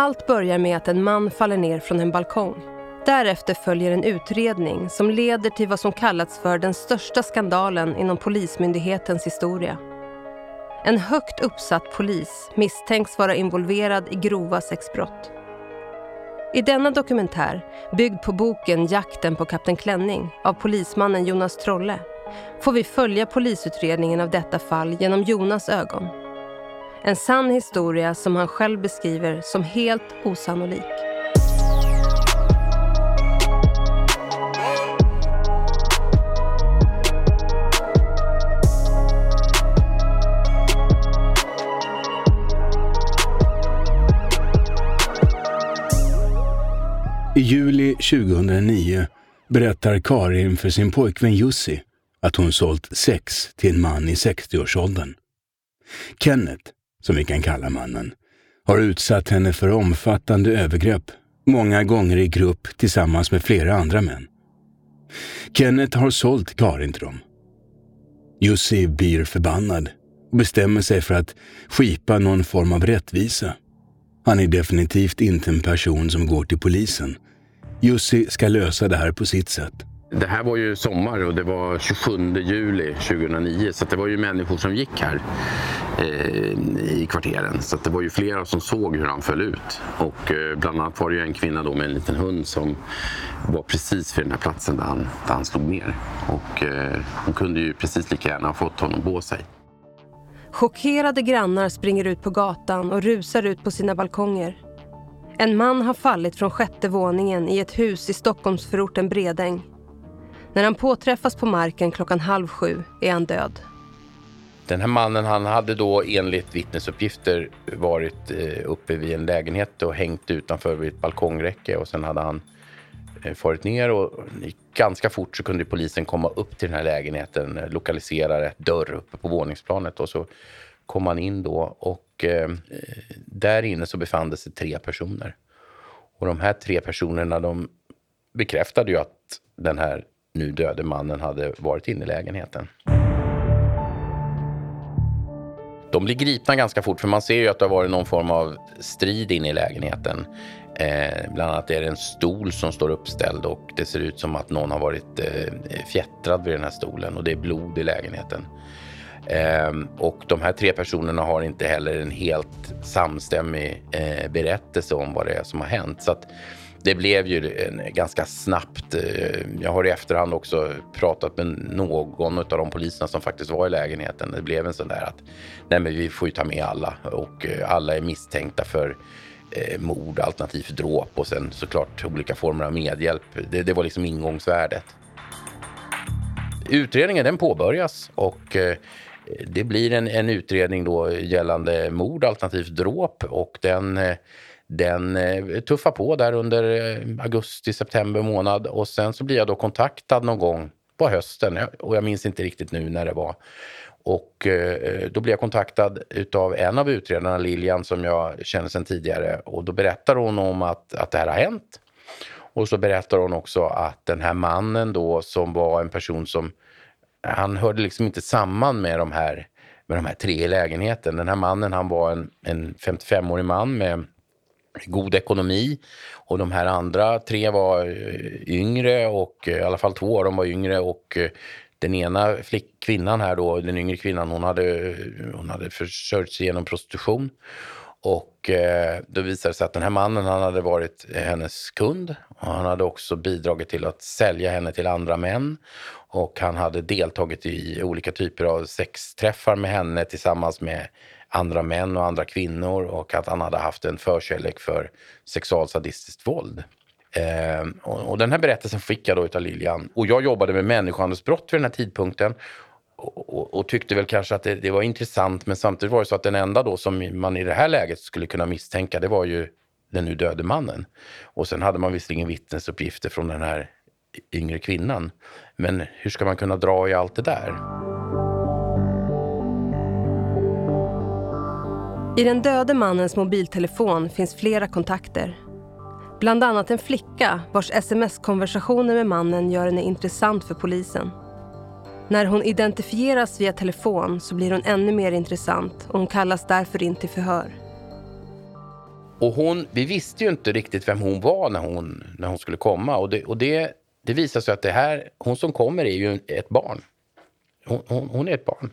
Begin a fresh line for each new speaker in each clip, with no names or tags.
Allt börjar med att en man faller ner från en balkong. Därefter följer en utredning som leder till vad som kallats för den största skandalen inom Polismyndighetens historia. En högt uppsatt polis misstänks vara involverad i grova sexbrott. I denna dokumentär, byggd på boken Jakten på Kapten Klänning av polismannen Jonas Trolle, får vi följa polisutredningen av detta fall genom Jonas ögon. En sann historia som han själv beskriver som helt osannolik.
I juli 2009 berättar Karin för sin pojkvän Jussi att hon sålt sex till en man i 60-årsåldern. Kenneth, som vi kan kalla mannen, har utsatt henne för omfattande övergrepp, många gånger i grupp tillsammans med flera andra män. Kenneth har sålt Karin till dem. Jussi blir förbannad och bestämmer sig för att skipa någon form av rättvisa. Han är definitivt inte en person som går till polisen. Jussi ska lösa det här på sitt sätt.
Det här var ju sommar och det var 27 juli 2009 så det var ju människor som gick här Eh, i kvarteren. Så det var ju flera som såg hur han föll ut. Och eh, bland annat var det ju en kvinna då med en liten hund som var precis vid den här platsen där han, där han slog ner. Och eh, hon kunde ju precis lika gärna ha fått honom på sig.
Chockerade grannar springer ut på gatan och rusar ut på sina balkonger. En man har fallit från sjätte våningen i ett hus i Stockholmsförorten Bredäng. När han påträffas på marken klockan halv sju är han död.
Den här mannen han hade då enligt vittnesuppgifter varit eh, uppe vid en lägenhet och hängt utanför vid ett balkongräcke och sen hade han eh, farit ner och ganska fort så kunde polisen komma upp till den här lägenheten, eh, lokalisera rätt dörr uppe på våningsplanet och så kom han in då och eh, där inne så befann det sig tre personer. Och de här tre personerna de bekräftade ju att den här nu döde mannen hade varit inne i lägenheten. De blir gripna ganska fort för man ser ju att det har varit någon form av strid inne i lägenheten. Eh, bland annat är det en stol som står uppställd och det ser ut som att någon har varit eh, fjättrad vid den här stolen och det är blod i lägenheten. Eh, och de här tre personerna har inte heller en helt samstämmig eh, berättelse om vad det är som har hänt. Så att det blev ju en ganska snabbt. Eh, jag har i efterhand också pratat med någon av de poliserna som faktiskt var i lägenheten. Det blev en sån där att nej men vi får ju ta med alla och eh, alla är misstänkta för eh, mord alternativt dråp och sen såklart olika former av medhjälp. Det, det var liksom ingångsvärdet. Utredningen den påbörjas och eh, det blir en, en utredning då gällande mord alternativt dråp och den eh, den eh, tuffar på där under eh, augusti, september månad och sen så blir jag då kontaktad någon gång på hösten och jag minns inte riktigt nu när det var. Och eh, då blir jag kontaktad utav en av utredarna, Lilian, som jag känner sedan tidigare och då berättar hon om att, att det här har hänt. Och så berättar hon också att den här mannen då som var en person som han hörde liksom inte samman med de här, med de här tre i lägenheten. Den här mannen han var en, en 55-årig man med god ekonomi. Och de här andra tre var eh, yngre och eh, i alla fall två av dem var yngre och eh, den ena flick, kvinnan här då, den yngre kvinnan, hon hade, hon hade försörjt sig genom prostitution. Och eh, då visade det sig att den här mannen, han hade varit hennes kund. Och han hade också bidragit till att sälja henne till andra män. Och han hade deltagit i olika typer av sexträffar med henne tillsammans med andra män och andra kvinnor och att han hade haft en förkärlek för sexualsadistiskt våld. Eh, och, och, den här berättelsen fick jag då av Lilian. Och jag jobbade med människohandelsbrott vid den här tidpunkten. Och, och, och tyckte väl kanske att det, det, var intressant men samtidigt var det så att den enda då som man i det här läget skulle kunna misstänka det var ju den nu döde mannen. Och sen hade man visserligen vittnesuppgifter från den här yngre kvinnan. Men hur ska man kunna dra i allt det där?
I den döde mannens mobiltelefon finns flera kontakter. Bland annat en flicka vars sms-konversationer med mannen gör henne intressant för polisen. När hon identifieras via telefon så blir hon ännu mer intressant och hon kallas därför in till förhör.
Och hon, vi visste ju inte riktigt vem hon var när hon, när hon skulle komma. Och det, och det, det visar sig att det här, hon som kommer är ju ett barn. Hon, hon, hon är ett barn.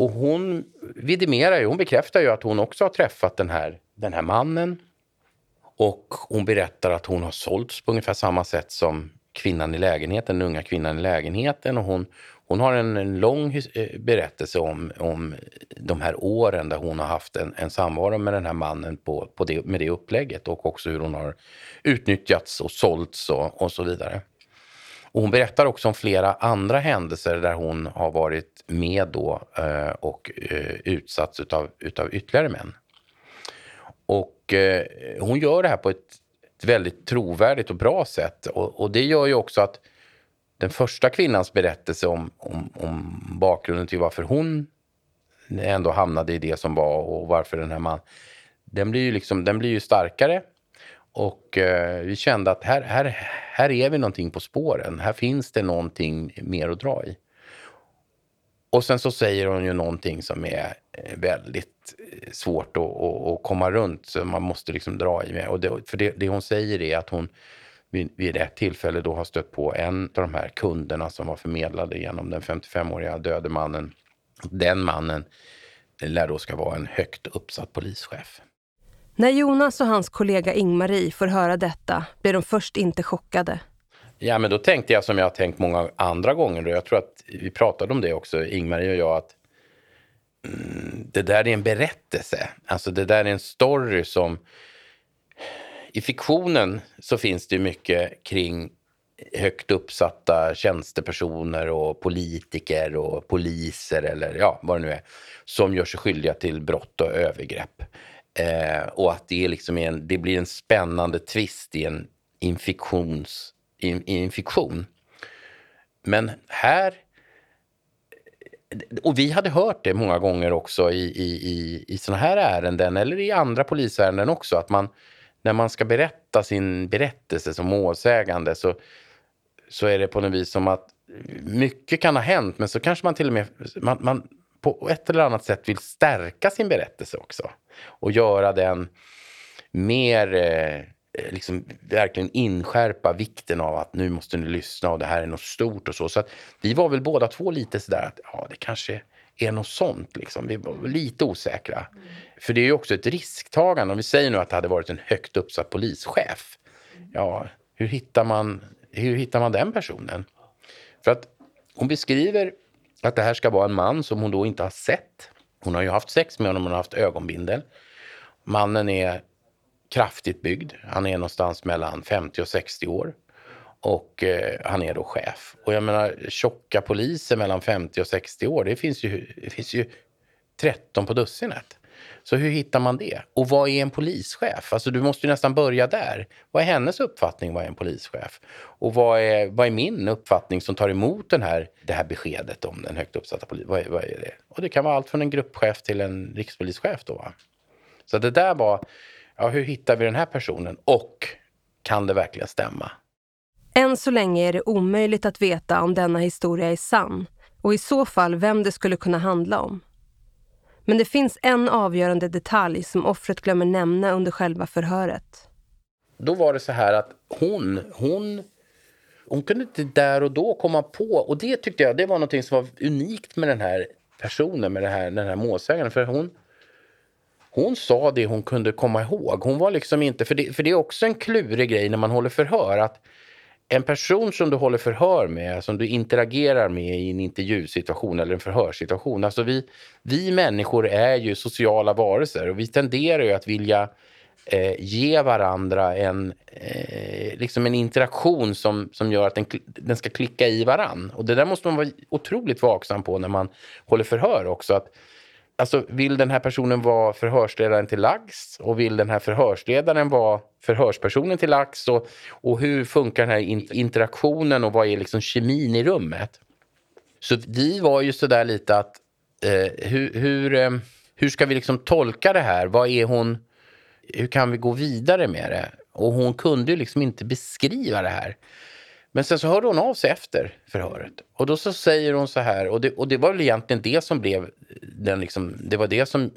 Och hon vidimerar ju, hon bekräftar ju att hon också har träffat den här, den här mannen. Och hon berättar att hon har sålts på ungefär samma sätt som kvinnan i lägenheten, den unga kvinnan i lägenheten. Och hon, hon har en, en lång eh, berättelse om, om de här åren där hon har haft en, en samvaro med den här mannen på, på det, med det upplägget och också hur hon har utnyttjats och sålts och, och så vidare. Och hon berättar också om flera andra händelser där hon har varit med då eh, och eh, utsatts utav, utav ytterligare män. Och eh, hon gör det här på ett, ett väldigt trovärdigt och bra sätt. Och, och, det gör ju också att den första kvinnans berättelse om, om, om bakgrunden till varför hon ändå hamnade i det som var och varför den här mannen... Den blir ju, liksom, den blir ju starkare. Och eh, vi kände att här, här, här är vi någonting på spåren. Här finns det någonting mer att dra i. Och sen så säger hon ju någonting som är eh, väldigt eh, svårt att, att, att komma runt. Så man måste liksom dra i med. Och det, för det, det hon säger är att hon vid, vid ett tillfälle då har stött på en av de här kunderna som var förmedlade genom den 55-åriga döde mannen. Den mannen lär då ska vara en högt uppsatt polischef.
När Jonas och hans kollega Ingmarie får höra detta blir de först inte chockade.
Ja, men då tänkte jag som jag har tänkt många andra gånger. Och jag tror att vi pratade om det också, Ingmarie och jag, att mm, det där är en berättelse. Alltså det där är en story som... I fiktionen så finns det mycket kring högt uppsatta tjänstepersoner och politiker och poliser eller ja, vad det nu är, som gör sig skyldiga till brott och övergrepp. Eh, och att det, är liksom en, det blir en spännande twist i en, infektions, in, i fiktion. Men här... Och vi hade hört det många gånger också i, i, i, i såna här ärenden eller i andra polisärenden också. Att man, när man ska berätta sin berättelse som målsägande så, så är det på något vis som att mycket kan ha hänt men så kanske man till och med man, man på ett eller annat sätt vill stärka sin berättelse också. Och göra den mer, eh, liksom verkligen inskärpa vikten av att nu måste ni lyssna och det här är något stort och så. Så att vi var väl båda två lite sådär att ja, det kanske är något sånt liksom. Vi var lite osäkra. Mm. För det är ju också ett risktagande. Om vi säger nu att det hade varit en högt uppsatt polischef. Ja, hur hittar man, hur hittar man den personen? För att hon beskriver att det här ska vara en man som hon då inte har sett. Hon har ju haft sex med honom, hon har haft ögonbindel. Mannen är kraftigt byggd. Han är någonstans mellan 50 och 60 år. Och eh, han är då chef. Och jag menar, tjocka poliser mellan 50 och 60 år, det finns ju, det finns ju 13 på dussinet. Så hur hittar man det? Och vad är en polischef? Alltså du måste ju nästan börja där. Vad är hennes uppfattning vad är en polischef? Och vad är, vad är min uppfattning som tar emot den här, det här beskedet om den högt uppsatta polisen? Vad, vad, är det? Och det kan vara allt från en gruppchef till en rikspolischef då. Va? Så det där var, ja hur hittar vi den här personen? Och kan det verkligen stämma?
Än så länge är det omöjligt att veta om denna historia är sann och i så fall vem det skulle kunna handla om. Men det finns en avgörande detalj som offret glömmer nämna under själva förhöret.
Då var det så här att hon, hon, hon kunde inte där och då komma på, och det tyckte jag det var något som var unikt med den här personen, med den här, den här målsägaren. För hon, hon sa det hon kunde komma ihåg. Hon var liksom inte, för det, för det är också en klurig grej när man håller förhör. att en person som du håller förhör med, som du interagerar med i en intervjusituation eller en förhörssituation. Alltså vi, vi människor är ju sociala varelser och vi tenderar ju att vilja eh, ge varandra en, eh, liksom en interaktion som, som gör att den, den ska klicka i varann. Och det där måste man vara otroligt vaksam på när man håller förhör också. Att Alltså, vill den här personen vara förhörsledaren till lags och vill den här förhörsledaren vara förhörspersonen till lags och, och hur funkar den här interaktionen och vad är liksom kemin i rummet? Så vi var ju sådär lite att eh, hur, hur, eh, hur ska vi liksom tolka det här? Vad är hon? Hur kan vi gå vidare med det? Och hon kunde ju liksom inte beskriva det här. Men sen så hörde hon av sig efter förhöret. Och då så säger hon så här, och det, och det var väl egentligen det som blev den liksom, det var det som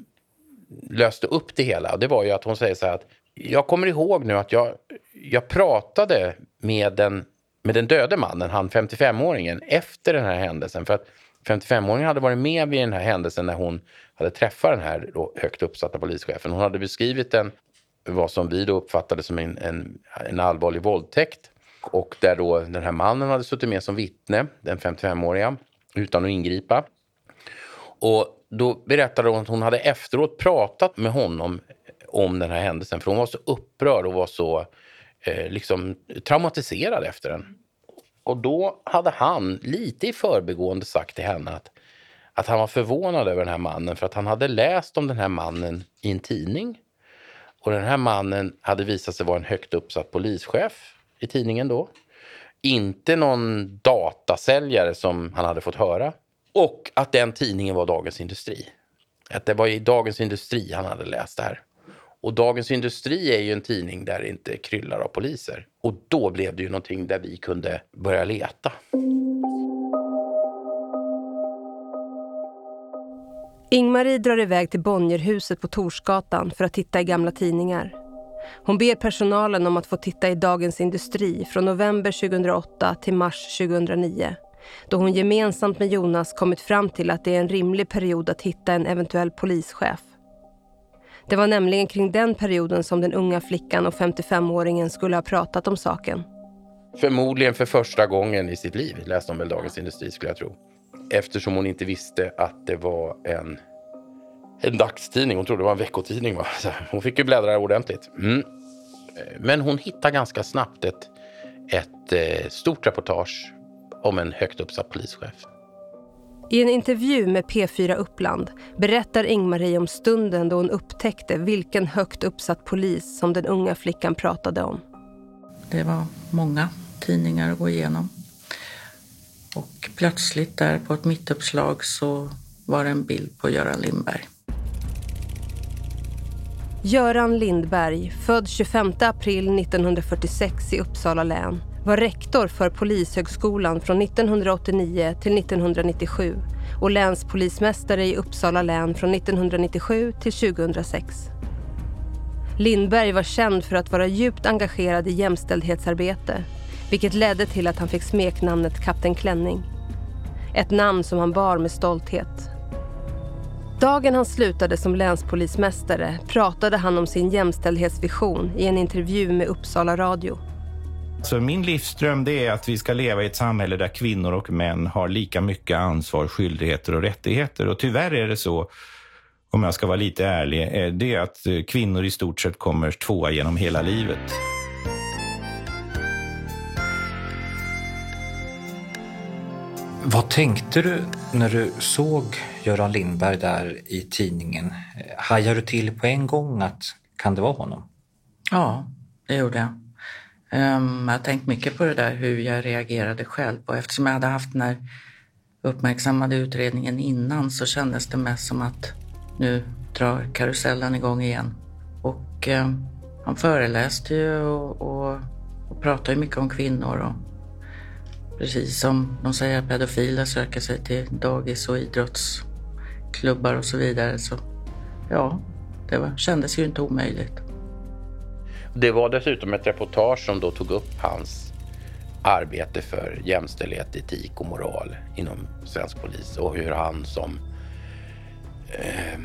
löste upp det hela. Det var ju att hon säger så här att jag kommer ihåg nu att jag, jag pratade med den, med den döde mannen, han 55-åringen, efter den här händelsen. För att 55-åringen hade varit med vid den här händelsen när hon hade träffat den här då högt uppsatta polischefen. Hon hade beskrivit den, vad som vi då uppfattade som en, en, en allvarlig våldtäkt. Och där då den här mannen hade suttit med som vittne, den 55-åriga, utan att ingripa. Och då berättade hon att hon hade efteråt pratat med honom om den här händelsen. För hon var så upprörd och var så eh, liksom traumatiserad efter den. Och då hade han lite i förbigående sagt till henne att, att han var förvånad över den här mannen för att han hade läst om den här mannen i en tidning. Och den här mannen hade visat sig vara en högt uppsatt polischef i tidningen då. Inte någon datasäljare som han hade fått höra. Och att den tidningen var Dagens Industri. Att det var i Dagens Industri han hade läst det här. Och Dagens Industri är ju en tidning där det inte kryllar av poliser. Och då blev det ju någonting där vi kunde börja leta.
Ingmarie drar iväg till Bonnierhuset på Torsgatan för att titta i gamla tidningar. Hon ber personalen om att få titta i Dagens Industri från november 2008 till mars 2009 då hon gemensamt med Jonas kommit fram till att det är en rimlig period att hitta en eventuell polischef. Det var nämligen kring den perioden som den unga flickan och 55-åringen skulle ha pratat om saken.
Förmodligen för första gången i sitt liv läste hon väl Dagens Industri skulle jag tro. Eftersom hon inte visste att det var en, en dagstidning. Hon trodde det var en veckotidning. Va? Så hon fick ju bläddra ordentligt. Mm. Men hon hittade ganska snabbt ett, ett eh, stort reportage om en högt uppsatt polischef.
I en intervju med P4 Uppland berättar Ingmarie om stunden då hon upptäckte vilken högt uppsatt polis som den unga flickan pratade om.
Det var många tidningar att gå igenom. Och plötsligt där på ett mittuppslag så var det en bild på Göran Lindberg.
Göran Lindberg, född 25 april 1946 i Uppsala län var rektor för Polishögskolan från 1989 till 1997 och länspolismästare i Uppsala län från 1997 till 2006. Lindberg var känd för att vara djupt engagerad i jämställdhetsarbete vilket ledde till att han fick smeknamnet Kapten Klänning. Ett namn som han bar med stolthet. Dagen han slutade som länspolismästare pratade han om sin jämställdhetsvision i en intervju med Uppsala Radio.
Så min livsdröm det är att vi ska leva i ett samhälle där kvinnor och män har lika mycket ansvar, skyldigheter och rättigheter. Och tyvärr är det så, om jag ska vara lite ärlig, eh, det är att eh, kvinnor i stort sett kommer tvåa genom hela livet.
Vad tänkte du när du såg Göran Lindberg där i tidningen? Hajade du till på en gång att kan det vara honom?
Ja, det gjorde jag. Um, jag har tänkt mycket på det där hur jag reagerade själv och eftersom jag hade haft den här uppmärksammade utredningen innan så kändes det mest som att nu drar karusellen igång igen. Och um, han föreläste ju och, och, och pratade mycket om kvinnor och precis som de säger att pedofiler söker sig till dagis och idrottsklubbar och så vidare så ja, det var, kändes ju inte omöjligt.
Det var dessutom ett reportage som då tog upp hans arbete för jämställdhet, etik och moral inom svensk polis och hur han som, eh,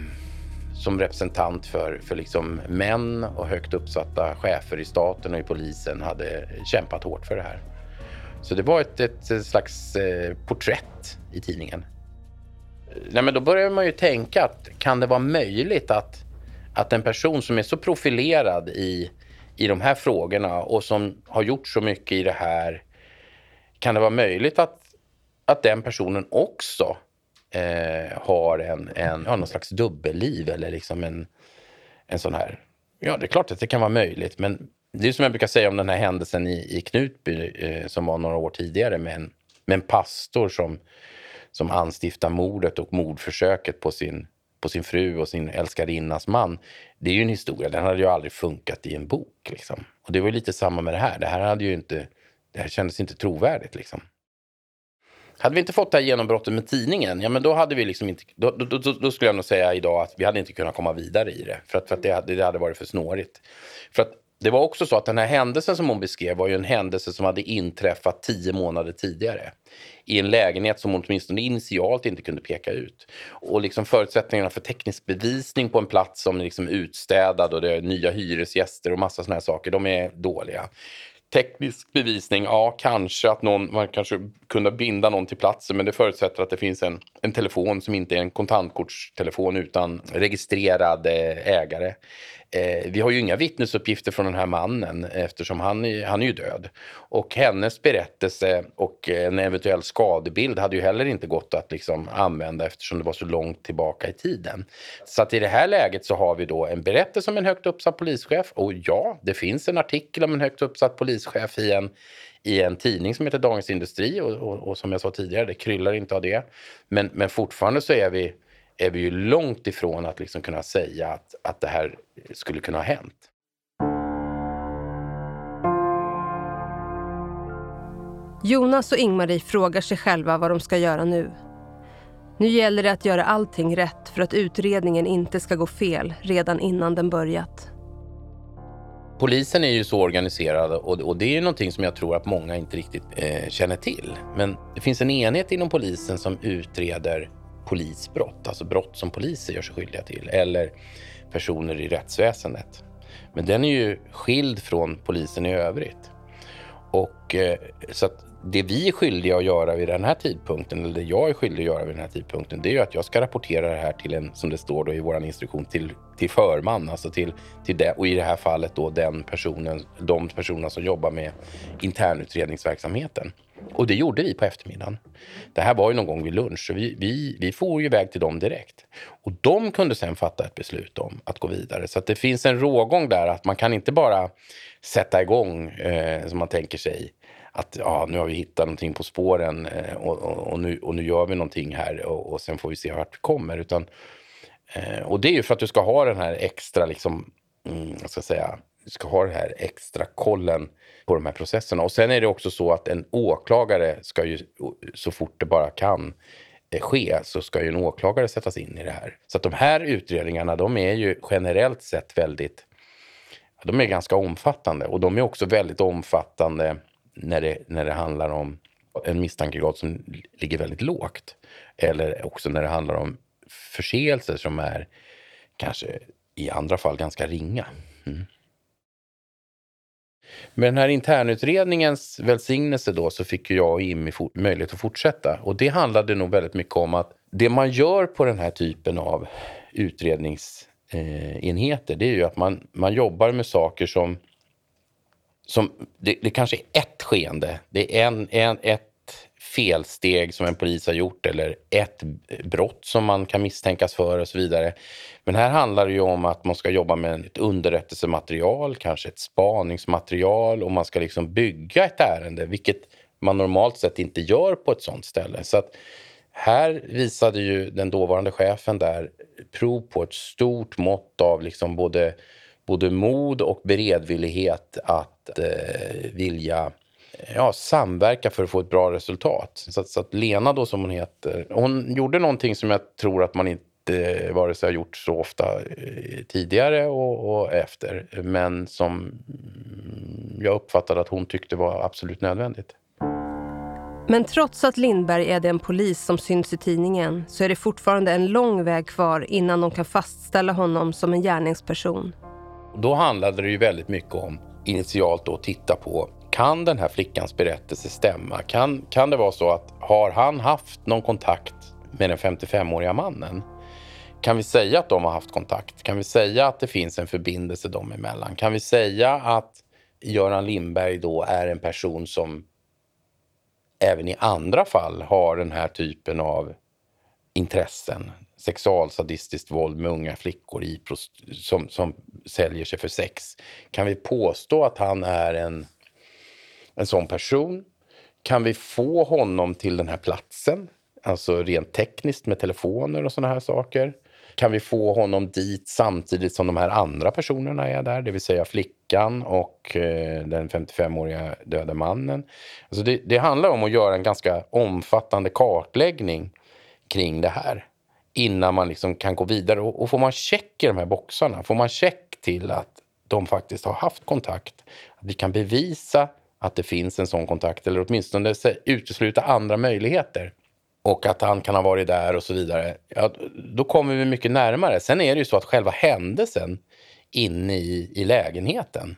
som representant för, för liksom män och högt uppsatta chefer i staten och i polisen hade kämpat hårt för det här. Så det var ett, ett slags eh, porträtt i tidningen. Eh, nej, men då börjar man ju tänka att kan det vara möjligt att, att en person som är så profilerad i i de här frågorna och som har gjort så mycket i det här. Kan det vara möjligt att, att den personen också eh, har en, en, ja, någon slags dubbelliv eller liksom en, en sån här... Ja, det är klart att det kan vara möjligt, men det är som jag brukar säga om den här händelsen i, i Knutby eh, som var några år tidigare med en, med en pastor som, som anstiftar mordet och mordförsöket på sin på sin fru och sin älskarinnas man. Det är ju en historia, den hade ju aldrig funkat i en bok. Liksom. Och det var lite samma med det här. Det här hade ju inte, det här kändes inte trovärdigt. Liksom. Hade vi inte fått det här genombrottet med tidningen, ja men då hade vi liksom inte, då, då, då, då skulle jag nog säga idag att vi hade inte kunnat komma vidare i det. För att, för att det, hade, det hade varit för snårigt. För att det var också så att den här händelsen som hon beskrev var ju en händelse som hade inträffat tio månader tidigare. I en lägenhet som hon åtminstone initialt inte kunde peka ut. Och liksom förutsättningarna för teknisk bevisning på en plats som är liksom utstädad och det är nya hyresgäster och massa sådana här saker, de är dåliga. Teknisk bevisning, ja kanske att någon, man kanske kunde binda någon till platsen men det förutsätter att det finns en, en telefon som inte är en kontantkortstelefon utan registrerad ägare. Eh, vi har ju inga vittnesuppgifter från den här mannen eftersom han, han är ju död. Och hennes berättelse och en eventuell skadebild hade ju heller inte gått att liksom använda eftersom det var så långt tillbaka i tiden. Så att i det här läget så har vi då en berättelse om en högt uppsatt polischef och ja, det finns en artikel om en högt uppsatt polischef i en i en tidning som heter Dagens Industri och, och, och som jag sa tidigare, det kryllar inte av det. Men, men fortfarande så är vi är vi ju långt ifrån att liksom kunna säga att, att det här skulle kunna ha hänt.
Jonas och Ingmarie frågar sig själva vad de ska göra nu. Nu gäller det att göra allting rätt för att utredningen inte ska gå fel redan innan den börjat.
Polisen är ju så organiserad och, och det är ju någonting som jag tror att många inte riktigt eh, känner till. Men det finns en enhet inom polisen som utreder polisbrott, alltså brott som poliser gör sig skyldiga till, eller personer i rättsväsendet. Men den är ju skild från polisen i övrigt. Och eh, så att det vi är skyldiga att göra vid den här tidpunkten, eller det jag är skyldig att göra vid den här tidpunkten, det är ju att jag ska rapportera det här till en, som det står då i vår instruktion, till, till förman, alltså till, till det, och i det här fallet då den personen, de personerna som jobbar med internutredningsverksamheten. Och det gjorde vi på eftermiddagen. Det här var ju någon gång vid lunch, så vi, vi, vi for ju iväg till dem direkt. Och de kunde sen fatta ett beslut om att gå vidare. Så att det finns en rågång där, att man kan inte bara sätta igång eh, som man tänker sig att ja, nu har vi hittat någonting på spåren eh, och, och, och, nu, och nu gör vi någonting här och, och sen får vi se vart vi kommer. Utan, eh, och det är ju för att du ska ha den här extra, liksom, mm, ska säga, du ska ha den här extra kollen på de här processerna. Och sen är det också så att en åklagare ska ju så fort det bara kan eh, ske så ska ju en åklagare sättas in i det här. Så att de här utredningarna de är ju generellt sett väldigt de är ganska omfattande och de är också väldigt omfattande när det, när det handlar om en misstankegrad som ligger väldigt lågt. Eller också när det handlar om förseelser som är kanske i andra fall ganska ringa. Mm. Med den här internutredningens välsignelse då så fick jag och Immi möjlighet att fortsätta. Och det handlade nog väldigt mycket om att det man gör på den här typen av utredningsenheter, det är ju att man, man jobbar med saker som som, det, det kanske är ett skeende. Det är en, en, ett felsteg som en polis har gjort eller ett brott som man kan misstänkas för och så vidare. Men här handlar det ju om att man ska jobba med ett underrättelsematerial, kanske ett spaningsmaterial och man ska liksom bygga ett ärende, vilket man normalt sett inte gör på ett sånt ställe. Så att här visade ju den dåvarande chefen där prov på ett stort mått av liksom både både mod och beredvillighet att eh, vilja ja, samverka för att få ett bra resultat. Så, så att Lena då som hon heter, hon gjorde någonting som jag tror att man inte vare sig har gjort så ofta eh, tidigare och, och, efter, men som jag uppfattade att hon tyckte var absolut nödvändigt.
Men trots att Lindberg är den polis som syns i tidningen så är det fortfarande en lång väg kvar innan de kan fastställa honom som en gärningsperson.
Då handlade det ju väldigt mycket om initialt då titta på kan den här flickans berättelse stämma? Kan, kan det vara så att har han haft någon kontakt med den 55-åriga mannen? Kan vi säga att de har haft kontakt? Kan vi säga att det finns en förbindelse dem emellan? Kan vi säga att Göran Lindberg då är en person som även i andra fall har den här typen av intressen? Sexualsadistiskt våld med unga flickor i, som, som säljer sig för sex. Kan vi påstå att han är en, en sån person? Kan vi få honom till den här platsen? Alltså rent tekniskt med telefoner och såna här saker. kan vi få honom dit samtidigt som de här andra personerna är där, det vill säga flickan och eh, den 55-åriga döda mannen. Alltså det, det handlar om att göra en ganska omfattande kartläggning kring det här innan man liksom kan gå vidare. Och, och får man check i de här boxarna, får man check till att de faktiskt har haft kontakt, att vi kan bevisa att det finns en sån kontakt eller åtminstone utesluta andra möjligheter och att han kan ha varit där och så vidare, ja, då kommer vi mycket närmare. Sen är det ju så att själva händelsen inne i, i lägenheten,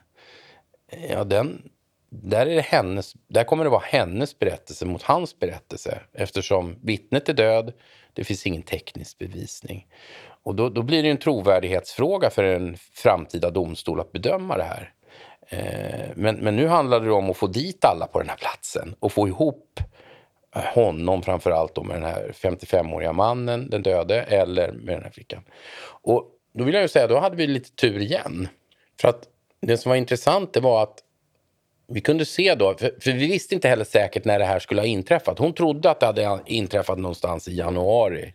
ja, den, där, är det hennes, där kommer det vara hennes berättelse mot hans berättelse eftersom vittnet är död, det finns ingen teknisk bevisning. Och då, då blir det en trovärdighetsfråga för en framtida domstol att bedöma det här. Eh, men, men nu handlar det om att få dit alla på den här platsen och få ihop honom framför allt då med den här 55-åriga mannen, den döde, eller med den här flickan. Och då vill jag ju säga, då hade vi lite tur igen. För att det som var intressant det var att vi kunde se då, för, för, vi visste inte heller säkert när det här skulle ha inträffat. Hon trodde att det hade inträffat någonstans i januari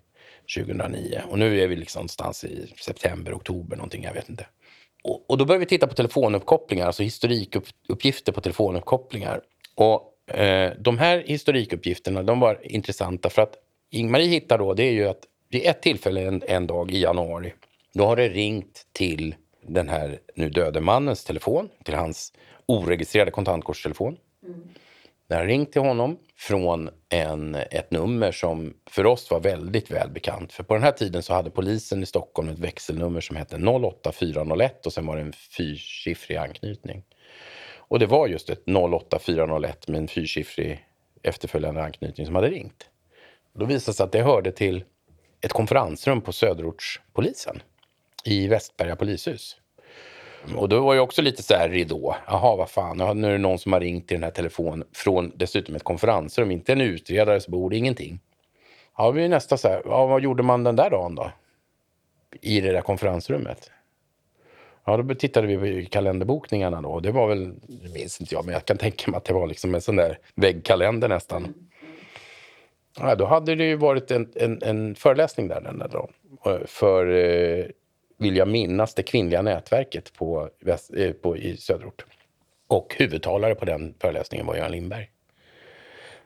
2009. Och nu är vi liksom någonstans i september, oktober någonting, jag vet inte. Och, och då började vi titta på telefonuppkopplingar, alltså historikuppgifter på telefonuppkopplingar. Och Eh, de här historikuppgifterna de var intressanta för att Ingmarie hittar då, det är ju att vid ett tillfälle en, en dag i januari, då har det ringt till den här nu döde mannens telefon, till hans oregistrerade kontantkortstelefon. Mm. Det har ringt till honom från en, ett nummer som för oss var väldigt välbekant. För på den här tiden så hade polisen i Stockholm ett växelnummer som hette 08401 och sen var det en fyrsiffrig anknytning. Och det var just ett 08401 med en fyrsiffrig efterföljande anknytning som hade ringt. Då visade det sig att det hörde till ett konferensrum på Söderortspolisen i Västberga polishus. Och då var jag också lite så här ridå. Jaha, vad fan, nu är det någon som har ringt till den här telefonen från dessutom ett konferensrum, inte en utredares bord, ingenting. Ja, vi är nästa så här, ja, vad gjorde man den där dagen då? I det där konferensrummet? Ja, då tittade vi på kalenderbokningarna då. Det var väl, det minns inte jag, men jag kan tänka mig att det var liksom en sån där väggkalender nästan. Ja, då hade det ju varit en, en, en föreläsning där den där dagen. För, eh, vill jag minnas, det kvinnliga nätverket på, väst, eh, på, i Söderort. Och huvudtalare på den föreläsningen var Göran Lindberg.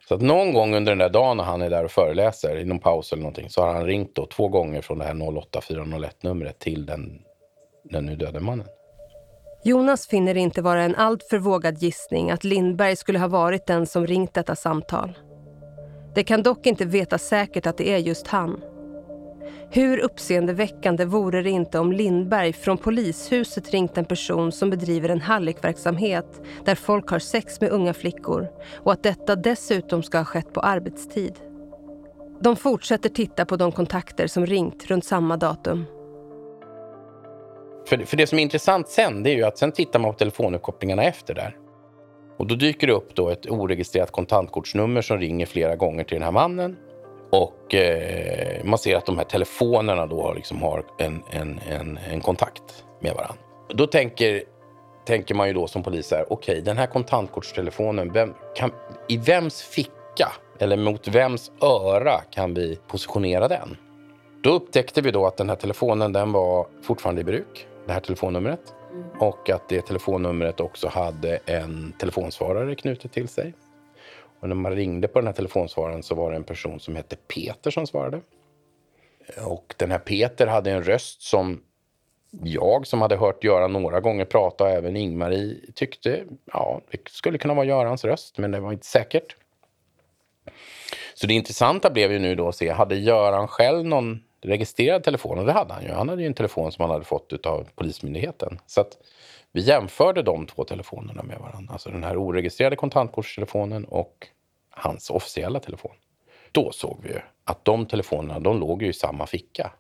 Så att någon gång under den där dagen när han är där och föreläser, i någon paus eller någonting, så har han ringt då två gånger från det här 08401-numret till den den nu döde mannen.
Jonas finner det inte vara en alltför vågad gissning att Lindberg skulle ha varit den som ringt detta samtal. Det kan dock inte veta säkert att det är just han. Hur uppseendeväckande vore det inte om Lindberg från polishuset ringt en person som bedriver en hallickverksamhet där folk har sex med unga flickor och att detta dessutom ska ha skett på arbetstid. De fortsätter titta på de kontakter som ringt runt samma datum.
För, för det som är intressant sen, det är ju att sen tittar man på telefonuppkopplingarna efter där. Och då dyker det upp då ett oregistrerat kontantkortsnummer som ringer flera gånger till den här mannen. Och eh, man ser att de här telefonerna då liksom har en, en, en, en kontakt med varandra. Då tänker, tänker man ju då som polis här, okej okay, den här kontantkortstelefonen, vem, kan, i vems ficka eller mot vems öra kan vi positionera den? Då upptäckte vi då att den här telefonen den var fortfarande i bruk det här telefonnumret. Mm. Och att det telefonnumret också hade en telefonsvarare knutet till sig. Och när man ringde på den här telefonsvararen så var det en person som hette Peter som svarade. Och den här Peter hade en röst som jag som hade hört Göran några gånger prata och även Ingmarie tyckte ja, det skulle kunna vara Görans röst, men det var inte säkert. Så det intressanta blev ju nu då att se, hade Göran själv någon registrerad telefon och det hade han ju. Han hade ju en telefon som han hade fått av Polismyndigheten. Så att vi jämförde de två telefonerna med varandra. Alltså den här oregistrerade kontantkortstelefonen och hans officiella telefon. Då såg vi ju att de telefonerna, de låg ju i samma ficka.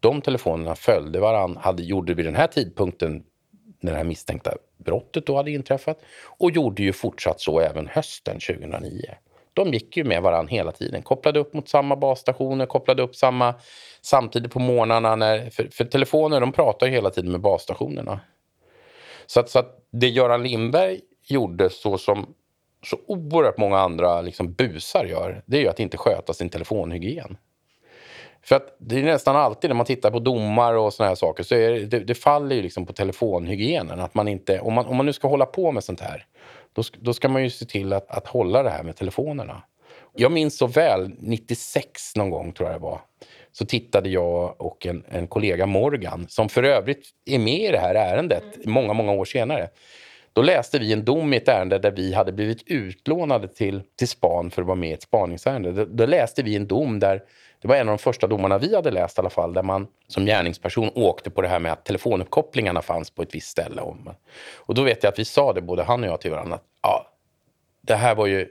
De telefonerna följde varandra, hade, gjorde vid den här tidpunkten när det här misstänkta brottet då hade inträffat och gjorde ju fortsatt så även hösten 2009 de gick ju med varandra hela tiden. Kopplade upp mot samma basstationer, kopplade upp samma samtidigt på morgnarna. När, för, för telefoner de pratar ju hela tiden med basstationerna. Så att, så att det Göran Lindberg gjorde så som så oerhört många andra liksom busar gör, det är ju att inte sköta sin telefonhygien. För att det är nästan alltid när man tittar på domar och såna här saker så är det, det, det faller ju liksom på telefonhygienen. Att man inte, om, man, om man nu ska hålla på med sånt här, då, då ska man ju se till att, att hålla det här med telefonerna. Jag minns så väl, 96 någon gång tror jag det var, så tittade jag och en, en kollega, Morgan, som för övrigt är med i det här ärendet många, många år senare. Då läste vi en dom i ett ärende där vi hade blivit utlånade till, till span för att vara med i ett spaningsärende. Då, då läste vi en dom där, det var en av de första domarna vi hade läst i alla fall, där man som gärningsperson åkte på det här med att telefonuppkopplingarna fanns på ett visst ställe. Och då vet jag att vi sa det, både han och jag, till varandra. Att, ja, det här var ju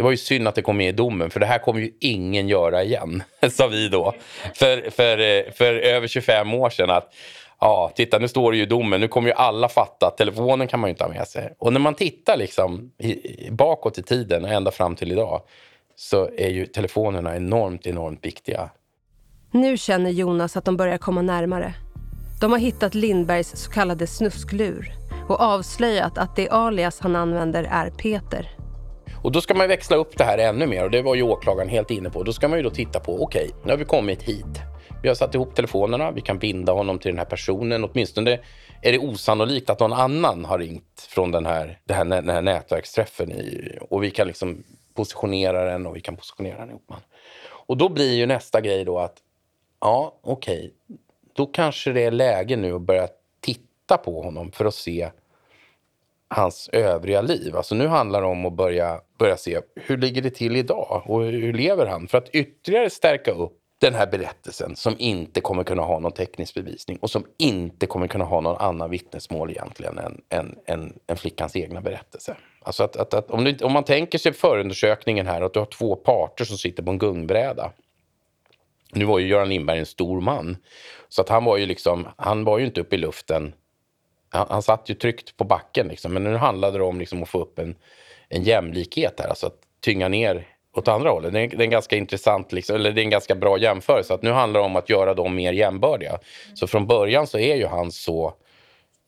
det var ju synd att det kom med i domen, för det här kommer ju ingen göra igen, sa vi då. För, för, eh, för över 25 år sedan. att Ja, titta nu står det ju i domen. Nu kommer ju alla fatta att telefonen kan man ju inte ha med sig. Och när man tittar liksom bakåt i tiden och ända fram till idag så är ju telefonerna enormt, enormt viktiga.
Nu känner Jonas att de börjar komma närmare. De har hittat Lindbergs så kallade snusklur och avslöjat att det alias han använder är Peter.
Och då ska man växla upp det här ännu mer och det var ju åklagaren helt inne på. Då ska man ju då titta på, okej, okay, nu har vi kommit hit. Vi har satt ihop telefonerna, vi kan binda honom till den här personen. Åtminstone är det osannolikt att någon annan har ringt från den här, den här, den här nätverksträffen. I, och vi kan liksom positionera den och vi kan positionera den ihop. Man. Och då blir ju nästa grej då att, ja okej, okay, då kanske det är läge nu att börja titta på honom för att se hans övriga liv. Alltså nu handlar det om att börja, börja se hur ligger det till idag och hur lever han? För att ytterligare stärka upp den här berättelsen som inte kommer kunna ha någon teknisk bevisning och som inte kommer kunna ha någon annan vittnesmål egentligen än, än, än, än flickans egna berättelse. Alltså att, att, att om, du, om, man tänker sig förundersökningen här att du har två parter som sitter på en gungbräda. Nu var ju Göran Lindberg en stor man, så att han var ju liksom, han var ju inte uppe i luften. Han, han satt ju tryggt på backen liksom, men nu handlade det om liksom att få upp en, en jämlikhet här, alltså att tynga ner åt andra hållet. Det är, det är en ganska intressant, liksom, eller det är en ganska bra jämförelse. Att nu handlar det om att göra dem mer jämbördiga. Så från början så är ju han så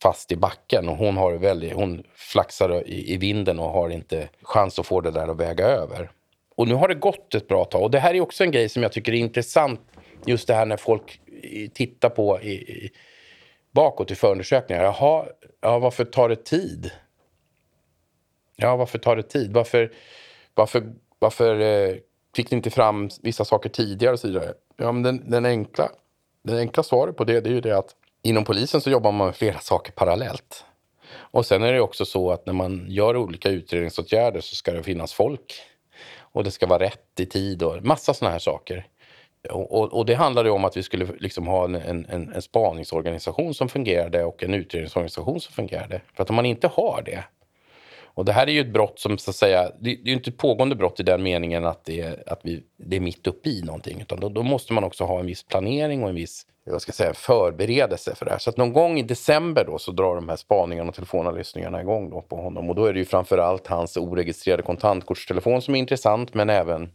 fast i backen och hon, har väldigt, hon flaxar i, i vinden och har inte chans att få det där att väga över. Och nu har det gått ett bra tag. Och det här är också en grej som jag tycker är intressant. Just det här när folk tittar på i, i, bakåt i förundersökningar. Jaha, ja, varför tar det tid? Ja, varför tar det tid? Varför, varför varför eh, fick ni inte fram vissa saker tidigare och så vidare? Ja, men den, den, enkla, den enkla svaret på det, det är ju det att inom polisen så jobbar man med flera saker parallellt. Och sen är det också så att när man gör olika utredningsåtgärder så ska det finnas folk. Och det ska vara rätt i tid och massa såna här saker. Och, och, det handlade om att vi skulle liksom ha en, en, en spaningsorganisation som fungerade och en utredningsorganisation som fungerade. För att om man inte har det, och det här är ju ett brott som så att säga, det är ju inte ett pågående brott i den meningen att det är, att vi, det är mitt uppe i någonting. Utan då, då, måste man också ha en viss planering och en viss jag ska säga, förberedelse för det här. Så att någon gång i december då så drar de här spaningarna och telefonavlyssningarna igång då på honom. Och då är det ju framför allt hans oregistrerade kontantkortstelefon som är intressant, men även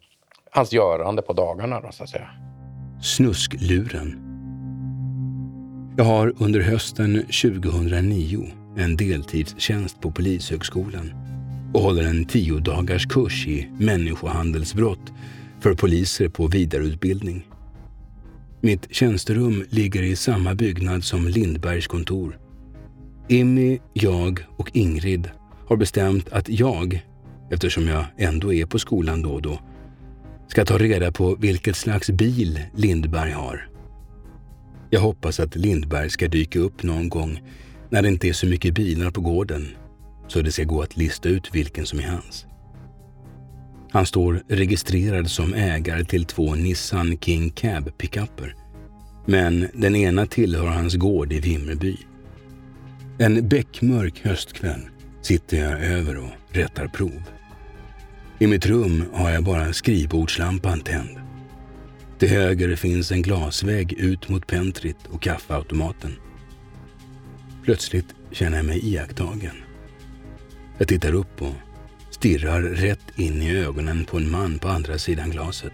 hans görande på dagarna då så att säga.
Snuskluren. Jag har under hösten 2009 en deltidstjänst på Polishögskolan och håller en tio dagars kurs i människohandelsbrott för poliser på vidareutbildning. Mitt tjänsterum ligger i samma byggnad som Lindbergs kontor. Immi, jag och Ingrid har bestämt att jag, eftersom jag ändå är på skolan då och då, ska ta reda på vilket slags bil Lindberg har. Jag hoppas att Lindberg ska dyka upp någon gång när det inte är så mycket bilar på gården så det ska gå att lista ut vilken som är hans. Han står registrerad som ägare till två Nissan King Cab pickuper. Men den ena tillhör hans gård i Vimmerby. En bäckmörk höstkväll sitter jag över och rättar prov. I mitt rum har jag bara skrivbordslampan tänd. Till höger finns en glasvägg ut mot pentrit och kaffeautomaten. Plötsligt känner jag mig iakttagen. Jag tittar upp och stirrar rätt in i ögonen på en man på andra sidan glaset.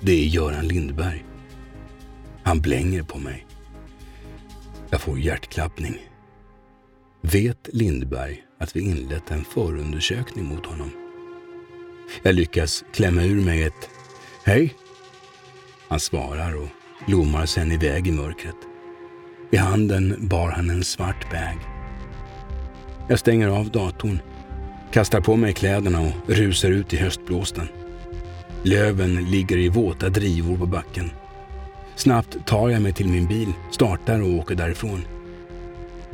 Det är Göran Lindberg. Han blänger på mig. Jag får hjärtklappning. Vet Lindberg att vi inlett en förundersökning mot honom? Jag lyckas klämma ur mig ett Hej. Han svarar och lommar sen iväg i mörkret. I handen bar han en svart bag. Jag stänger av datorn, kastar på mig kläderna och rusar ut i höstblåsten. Löven ligger i våta drivor på backen. Snabbt tar jag mig till min bil, startar och åker därifrån.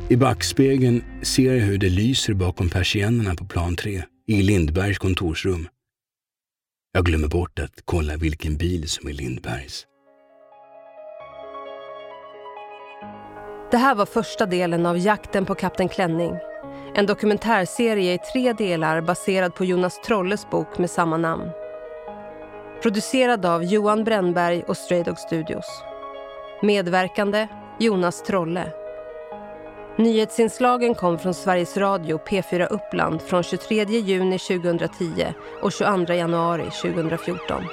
I backspegeln ser jag hur det lyser bakom persiennerna på plan 3 i Lindbergs kontorsrum. Jag glömmer bort att kolla vilken bil som är Lindbergs.
Det här var första delen av Jakten på Kapten Klänning. En dokumentärserie i tre delar baserad på Jonas Trolles bok med samma namn. Producerad av Johan Brännberg och Stray Dog Studios. Medverkande Jonas Trolle. Nyhetsinslagen kom från Sveriges Radio P4 Uppland från 23 juni 2010 och 22 januari 2014.